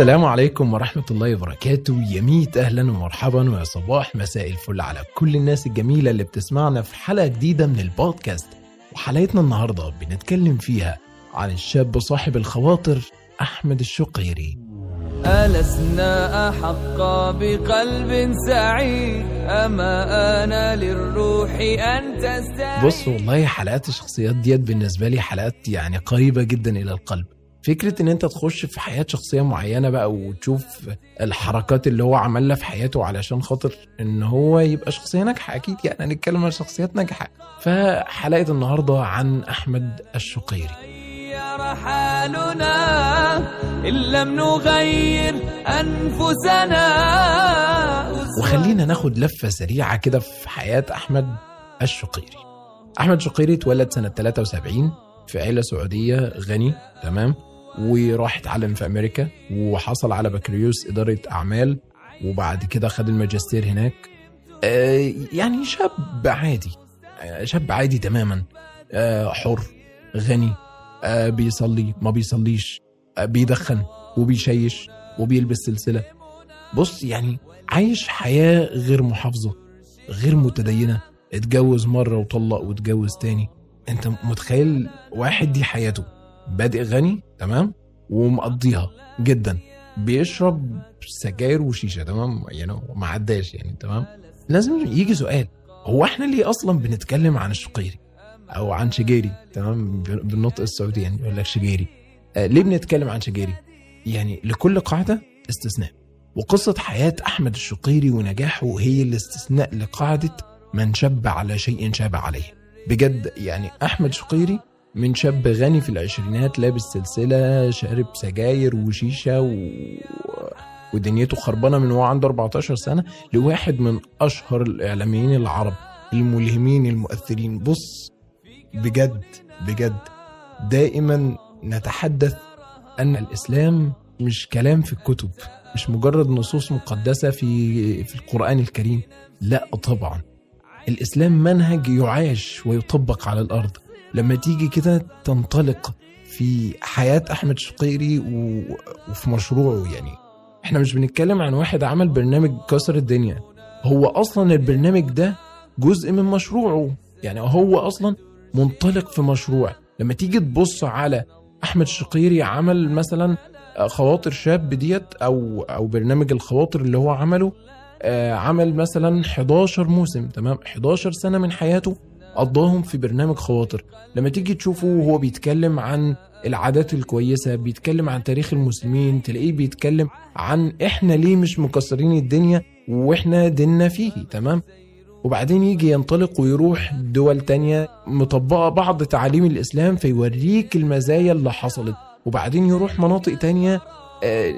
السلام عليكم ورحمة الله وبركاته. يا ميت أهلا ومرحبا ويا صباح مساء الفل على كل الناس الجميلة اللي بتسمعنا في حلقة جديدة من البودكاست. وحلقتنا النهاردة بنتكلم فيها عن الشاب صاحب الخواطر أحمد الشقيري. ألسنا أحق بقلب سعيد؟ أما أنا للروح أن تستعيد؟ بص والله حلقات الشخصيات ديت بالنسبة لي حلقات يعني قريبة جدا إلى القلب. فكرة إن أنت تخش في حياة شخصية معينة بقى وتشوف الحركات اللي هو عملها في حياته علشان خاطر إن هو يبقى شخصية ناجحة أكيد يعني هنتكلم عن شخصيات ناجحة. فحلقة النهاردة عن أحمد الشقيري. غير حالنا إن لم نغير أنفسنا. وخلينا ناخد لفة سريعة كده في حياة أحمد الشقيري. أحمد شقيري اتولد سنة 73 في عيلة سعودية غني تمام؟ وراح اتعلم في أمريكا وحصل على بكالوريوس إدارة أعمال وبعد كده خد الماجستير هناك. آه يعني شاب عادي آه شاب عادي تماما آه حر غني بيصلي ما بيصليش بيدخن وبيشيش وبيلبس سلسلة. بص يعني عايش حياة غير محافظة غير متدينة. اتجوز مرة وطلق واتجوز تاني. انت متخيل؟ واحد دي حياته. بادئ غني تمام؟ ومقضيها جدا. بيشرب سجاير وشيشة تمام؟ يعني ما عداش يعني تمام؟ لازم يجي سؤال هو إحنا ليه أصلا بنتكلم عن الشقيري؟ أو عن شجيري تمام؟ بالنطق السعودي يعني يقول لك شجيري. آه ليه بنتكلم عن شجيري؟ يعني لكل قاعدة استثناء. وقصة حياة أحمد الشقيري ونجاحه هي الاستثناء لقاعدة من شب على شيء شاب عليه. بجد يعني أحمد شقيري من شاب غني في العشرينات لابس سلسلة شارب سجاير وشيشة و... ودنيته خربانة من وهو عنده 14 سنة لواحد من أشهر الإعلاميين العرب الملهمين المؤثرين. بص بجد بجد دائما نتحدث أن الإسلام مش كلام في الكتب مش مجرد نصوص مقدسة في في القرآن الكريم. لا طبعا. الإسلام منهج يعاش ويطبق على الأرض. لما تيجي كده تنطلق في حياة أحمد شقيري. وفي مشروعه يعني. إحنا مش بنتكلم عن واحد عمل برنامج كسر الدنيا. هو أصلا البرنامج ده جزء من مشروعه. يعني هو أصلا منطلق في مشروع. لما تيجي تبص على أحمد شقيري عمل مثلا خواطر شاب ديت أو أو برنامج الخواطر اللي هو عمله آه، عمل مثلا 11 موسم تمام؟ 11 سنة من حياته. قضاهم في برنامج خواطر. لما تيجي تشوفه وهو بيتكلم عن العادات الكويسة بيتكلم عن تاريخ المسلمين تلاقيه بيتكلم عن إحنا ليه مش مكسرين الدنيا وإحنا ديننا فيه تمام؟ وبعدين يجي ينطلق ويروح دول تانية مطبقة بعض تعاليم الإسلام فيوريك المزايا اللي حصلت. وبعدين يروح مناطق تانية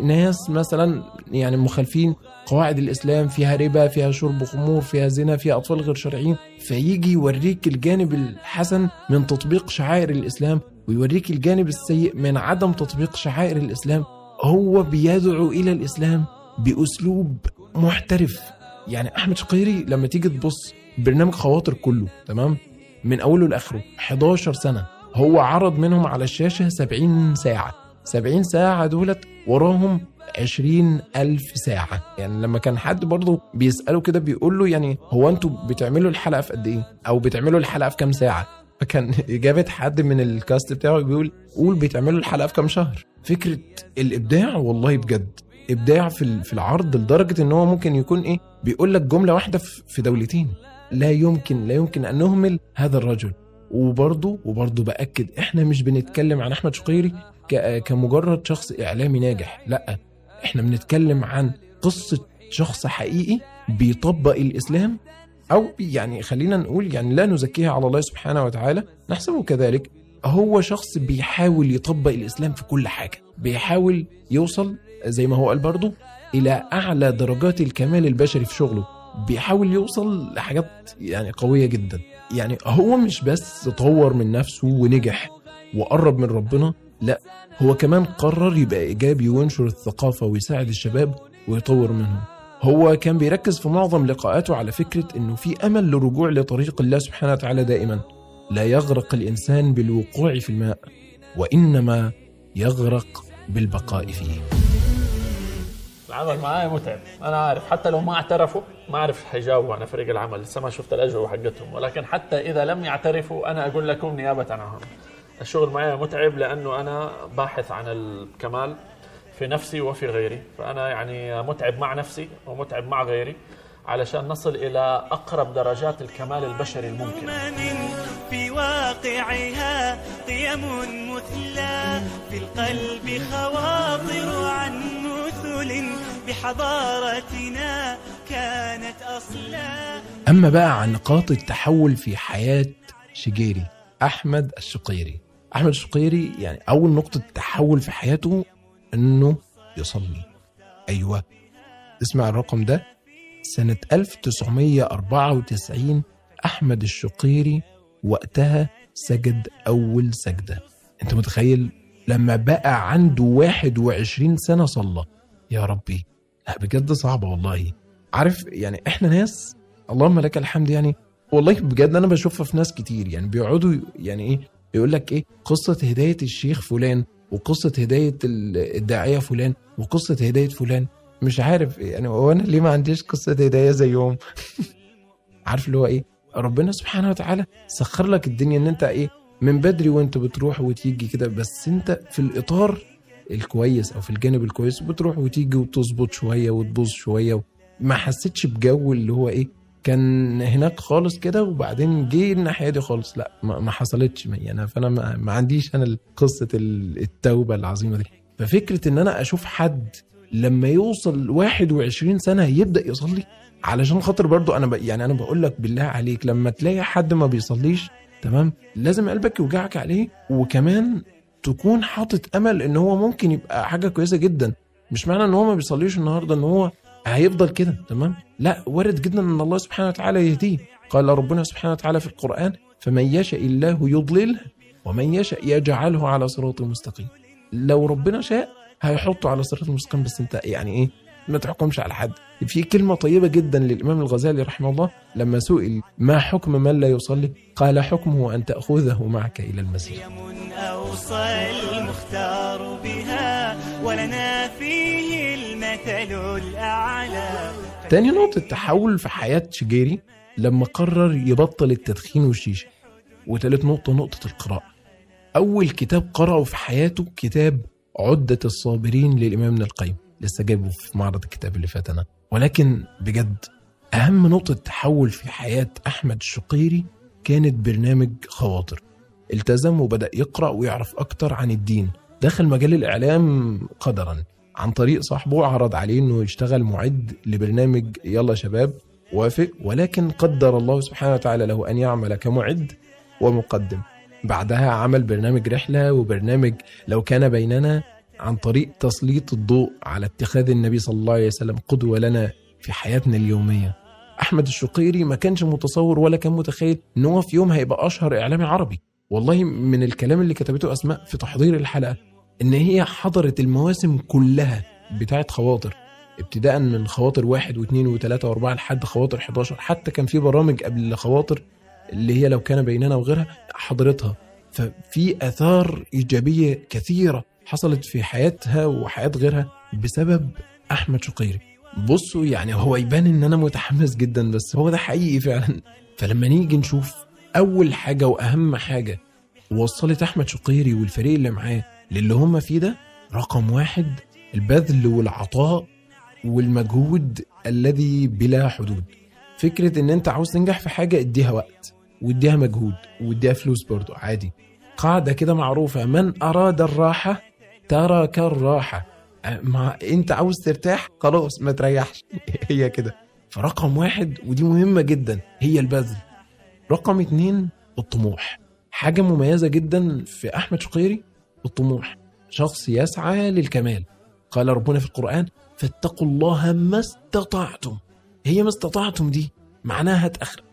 ناس مثلا يعني مخالفين قواعد الإسلام فيها ربا فيها شرب خمور فيها زنا فيها أطفال غير شرعيين فيجي يوريك الجانب الحسن من تطبيق شعائر الإسلام ويوريك الجانب السيء من عدم تطبيق شعائر الإسلام. هو بيدعو إلى الإسلام بأسلوب محترف. يعني أحمد شقيري لما تيجي تبص برنامج خواطر كله تمام؟ من أوله لآخره 11 سنة هو عرض منهم على الشاشة 70 ساعة. 70 ساعة دولت وراهم 20 ألف ساعة. يعني لما كان حد برضه بيسأله كده بيقول له يعني هو أنتوا بتعملوا الحلقة في قد إيه؟ أو بتعملوا الحلقة في كام ساعة؟ فكان إجابة حد من الكاست بتاعه بيقول قول بتعملوا الحلقة في كام شهر. فكرة الإبداع والله بجد إبداع في في العرض لدرجة إن هو ممكن يكون إيه؟ بيقول لك جملة واحدة في دولتين. لا يمكن لا يمكن أن نهمل هذا الرجل. وبرضه وبرضه بأكد إحنا مش بنتكلم عن أحمد شقيري كمجرد شخص إعلامي ناجح لا إحنا بنتكلم عن قصة شخص حقيقي بيطبق الإسلام أو يعني خلينا نقول يعني لا نزكيها على الله سبحانه وتعالى نحسبه كذلك هو شخص بيحاول يطبق الإسلام في كل حاجة بيحاول يوصل زي ما هو قال برضه إلى أعلى درجات الكمال البشري في شغله بيحاول يوصل لحاجات يعني قوية جدا يعني هو مش بس طور من نفسه ونجح وقرب من ربنا لا هو كمان قرر يبقى إيجابي وينشر الثقافة ويساعد الشباب ويطور منهم. هو كان بيركز في معظم لقاءاته على فكرة إنه في أمل للرجوع لطريق الله سبحانه وتعالى دائما. لا يغرق الإنسان بالوقوع في الماء وإنما يغرق بالبقاء فيه. العمل معايا متعب أنا عارف. حتى لو ما اعترفوا ما اعرف حيجاوبوا عن فريق العمل. لسه ما شفت الأجوبة حقتهم. ولكن حتى إذا لم يعترفوا أنا أقول لكم نيابة عنهم. الشغل معي متعب لأنه أنا باحث عن الكمال في نفسي وفي غيري. فأنا يعني متعب مع نفسي ومتعب مع غيري علشان نصل إلى أقرب درجات الكمال البشري الممكن في واقعها قيم مثلى في القلب خواطر عن مثل بحضارتنا كانت أصلا أما بقى عن نقاط التحول في حياة شجيري أحمد الشقيري أحمد الشقيري يعني أول نقطة تحول في حياته إنه يصلي. أيوة. اسمع الرقم ده. سنة 1994 أحمد الشقيري وقتها سجد أول سجدة. أنت متخيل لما بقى عنده 21 سنة صلى؟ يا ربي. لا بجد صعبة والله. عارف يعني إحنا ناس اللهم لك الحمد يعني والله بجد أنا بشوفها في ناس كتير يعني بيقعدوا يعني إيه يقول لك إيه قصة هداية الشيخ فلان وقصة هداية الداعية فلان وقصة هداية فلان. مش عارف يعني هو أنا ليه ما عنديش قصة هداية زيهم؟ عارف اللي هو إيه؟ ربنا سبحانه وتعالى سخر لك الدنيا إن أنت إيه من بدري وأنت بتروح وتيجي كده بس أنت في الإطار الكويس أو في الجانب الكويس بتروح وتيجي وتظبط شوية وتبوظ شوية ما حسيتش بجو اللي هو إيه كان هناك خالص كده وبعدين جه الناحية دي خالص. لا ما, حصلتش. يعني فأنا ما, عنديش أنا قصة التوبة العظيمة دي. ففكرة إن أنا أشوف حد لما يوصل 21 سنة يبدأ يصلي علشان خاطر برضو أنا. يعني أنا بقول لك بالله عليك لما تلاقي حد ما بيصليش تمام لازم قلبك يوجعك عليه وكمان تكون حاطط أمل إن هو ممكن يبقى حاجة كويسة جدا. مش معنى إن هو ما بيصليش النهارده إن هو هيفضل كده تمام؟ لا وارد جدا أن الله سبحانه وتعالى يهديه. قال ربنا سبحانه وتعالى في القرآن فمن يشاء الله يضلله ومن يشاء يجعله على صراط مستقيم. لو ربنا شاء هيحطه على صراط المستقيم بس أنت يعني إيه؟ ما تحكمش على حد. في كلمة طيبة جدا للإمام الغزالي رحمه الله لما سئل ما حكم من لا يصلي؟ قال حكمه أن تأخذه معك إلى المسجد. أوصى المختار بها ولنا فيه المثل الأعلى. تاني نقطة تحول في حياة شجيري لما قرر يبطل التدخين والشيشة. وتالت نقطة نقطة القراءة. أول كتاب قرأه في حياته كتاب عدة الصابرين للإمام ابن القيم. لسه جايبه في معرض الكتاب اللي فات أنا. ولكن بجد أهم نقطة تحول في حياة أحمد الشقيري كانت برنامج خواطر. التزم وبدأ يقرأ ويعرف أكتر عن الدين. دخل مجال الإعلام قدرا عن طريق صاحبه عرض عليه إنه يشتغل معد لبرنامج يلا شباب وافق. ولكن قدر الله سبحانه وتعالى له أن يعمل كمعد ومقدم. بعدها عمل برنامج رحلة وبرنامج لو كان بيننا عن طريق تسليط الضوء على اتخاذ النبي صلى الله عليه وسلم قدوة لنا في حياتنا اليومية. أحمد الشقيري ما كانش متصور ولا كان متخيل إن هو في يوم هيبقى أشهر اعلامي عربي. والله من الكلام اللي كتبته أسماء في تحضير الحلقة إن هي حضرت المواسم كلها بتاعت خواطر. ابتداء من خواطر واحد واثنين وثلاثة وأربعة لحد خواطر 11 حتى كان في برامج قبل خواطر اللي هي لو كان بيننا وغيرها حضرتها. ففي آثار إيجابية كثيرة حصلت في حياتها وحياة غيرها بسبب أحمد شقيري. بصوا يعني هو يبان إن أنا متحمس جدا بس هو ده حقيقي فعلا. فلما نيجي نشوف أول حاجة وأهم حاجة وصلت أحمد شقيري والفريق اللي معاه للي هم فيه ده رقم واحد البذل والعطاء والمجهود الذي بلا حدود. فكرة إن أنت عاوز تنجح في حاجة اديها وقت واديها مجهود واديها فلوس برضو عادي. قاعدة كده معروفة من أراد الراحة ترك الراحة. ما أنت عاوز ترتاح؟ خلاص ما تريحش. هي كده. فرقم واحد ودي مهمة جدا هي البذل. رقم اتنين الطموح. حاجة مميزة جدا في أحمد شقيري الطموح. شخص يسعى للكمال. قال ربنا في القرآن فاتقوا الله ما استطعتم. هي ما استطعتم دي معناها هات آخرك.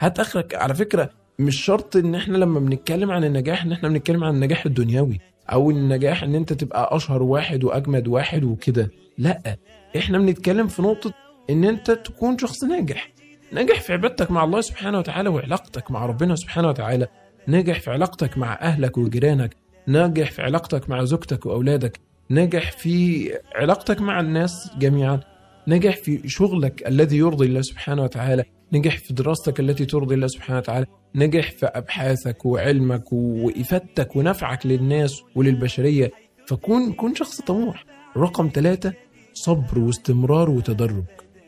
هات آخرك. على فكرة مش شرط إن إحنا لما بنتكلم عن النجاح إن إحنا بنتكلم عن النجاح الدنيوي. أو النجاح إن أنت تبقى أشهر واحد وأجمد واحد وكده. لأ إحنا بنتكلم في نقطة إن أنت تكون شخص ناجح. ناجح في عبادتك مع الله سبحانه وتعالى وعلاقتك مع ربنا سبحانه وتعالى. ناجح في علاقتك مع أهلك وجيرانك. ناجح في علاقتك مع زوجتك وأولادك. ناجح في علاقتك مع الناس جميعا. ناجح في شغلك الذي يرضي الله سبحانه وتعالى. نجح في دراستك التي ترضي الله سبحانه وتعالى. نجح في أبحاثك وعلمك وإفادتك ونفعك للناس وللبشرية. فكون كون شخص طموح. رقم ثلاثة صبر واستمرار وتدرج.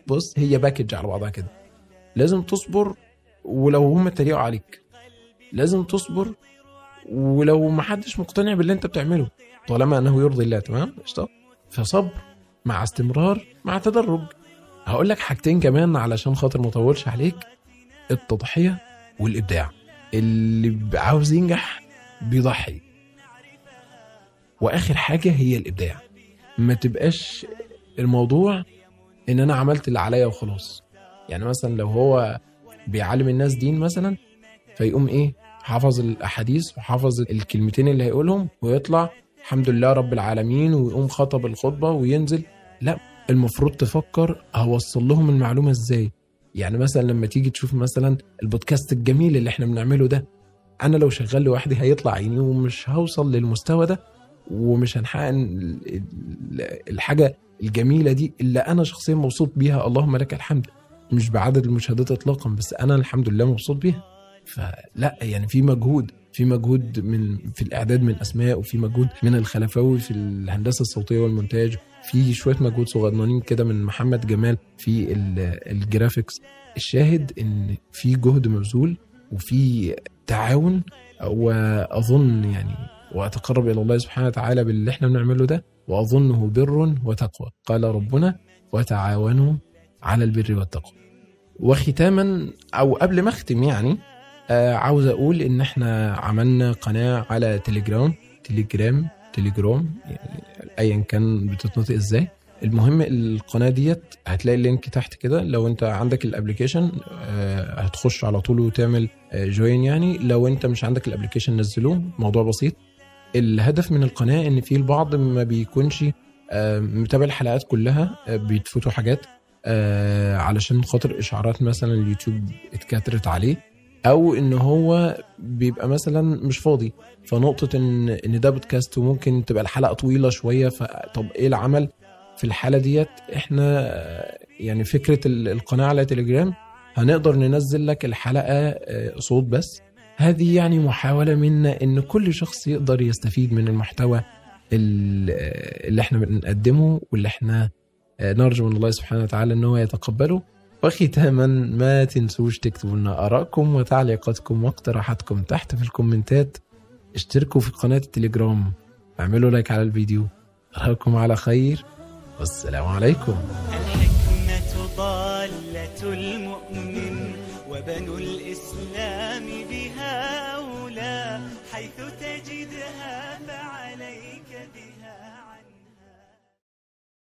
بص هي باكج على بعضها كده. لازم تصبر ولو هم اتريقوا عليك. لازم تصبر ولو ما حدش مقتنع باللي انت بتعمله طالما انه يرضي الله تمام؟ فصبر مع استمرار مع تدرج. هقول لك حاجتين كمان علشان خاطر ما اطولش عليك. التضحية والإبداع. اللي عاوز ينجح بيضحي. وآخر حاجة هي الإبداع. ما تبقاش الموضوع إن أنا عملت اللي عليا وخلاص. يعني مثلا لو هو بيعلم الناس دين مثلا فيقوم إيه؟ حافظ الأحاديث وحافظ الكلمتين اللي هيقولهم ويطلع الحمد لله رب العالمين ويقوم خطب الخطبة وينزل. لا. المفروض تفكر هوصل لهم المعلومة إزاي. يعني مثلا لما تيجي تشوف مثلا البودكاست الجميل اللي إحنا بنعمله ده أنا لو شغال لوحدي هيطلع عيني ومش هوصل للمستوى ده ومش هنحقق ال- ال- الحاجة الجميلة دي اللي أنا شخصيا مبسوط بيها. اللهم لك الحمد. مش بعدد المشاهدات اطلاقا بس أنا الحمد لله مبسوط بيها. فلا يعني في مجهود في مجهود من في الإعداد من اسماء وفي مجهود من الخلفاوي في الهندسة الصوتية والمونتاج في شوية مجهود صغننين كده من محمد جمال في ال- ال graphics الشاهد إن في جهد مبذول وفي تعاون. وأظن يعني وأتقرب إلى الله سبحانه وتعالى باللي إحنا بنعمله ده. وأظنه بر وتقوى. قال ربنا وتعاونوا على البر والتقوى. وختاما أو قبل ما أختم يعني آه عاوز أقول إن إحنا عملنا قناة على تليجرام تليجرام تليجرام يعني ايا كان بتتنطق إزاي. المهم القناة ديت هتلاقي ال link تحت كده. لو أنت عندك ال application آه هتخش على طول وتعمل آه join يعني. لو أنت مش عندك ال application نزلوه موضوع بسيط. الهدف من القناة إن في البعض ما بيكونش آه متابع الحلقات كلها آه بيتفوتوا حاجات آه علشان خاطر إشعارات مثلا اليوتيوب اتكترت عليه. أو إن هو بيبقى مثلا مش فاضي. فنقطة إن إن ده بودكاست وممكن تبقى الحلقة طويلة شوية فطب إيه العمل في الحالة ديت؟ إحنا يعني فكرة ال- القناة على تليجرام هنقدر ننزل لك الحلقة آه، صوت بس. هذه يعني محاولة منا إن كل شخص يقدر يستفيد من المحتوى ال- آه، اللي إحنا بنقدمه واللي إحنا آه، نرجو من الله سبحانه وتعالى إن هو يتقبله. وختاما ما تنسوش تكتبوا لنا آرائكم وتعليقاتكم واقتراحاتكم تحت في الكومنتات. اشتركوا في قناة التليجرام. اعملوا لايك على الفيديو. اراكم على خير. والسلام عليكم.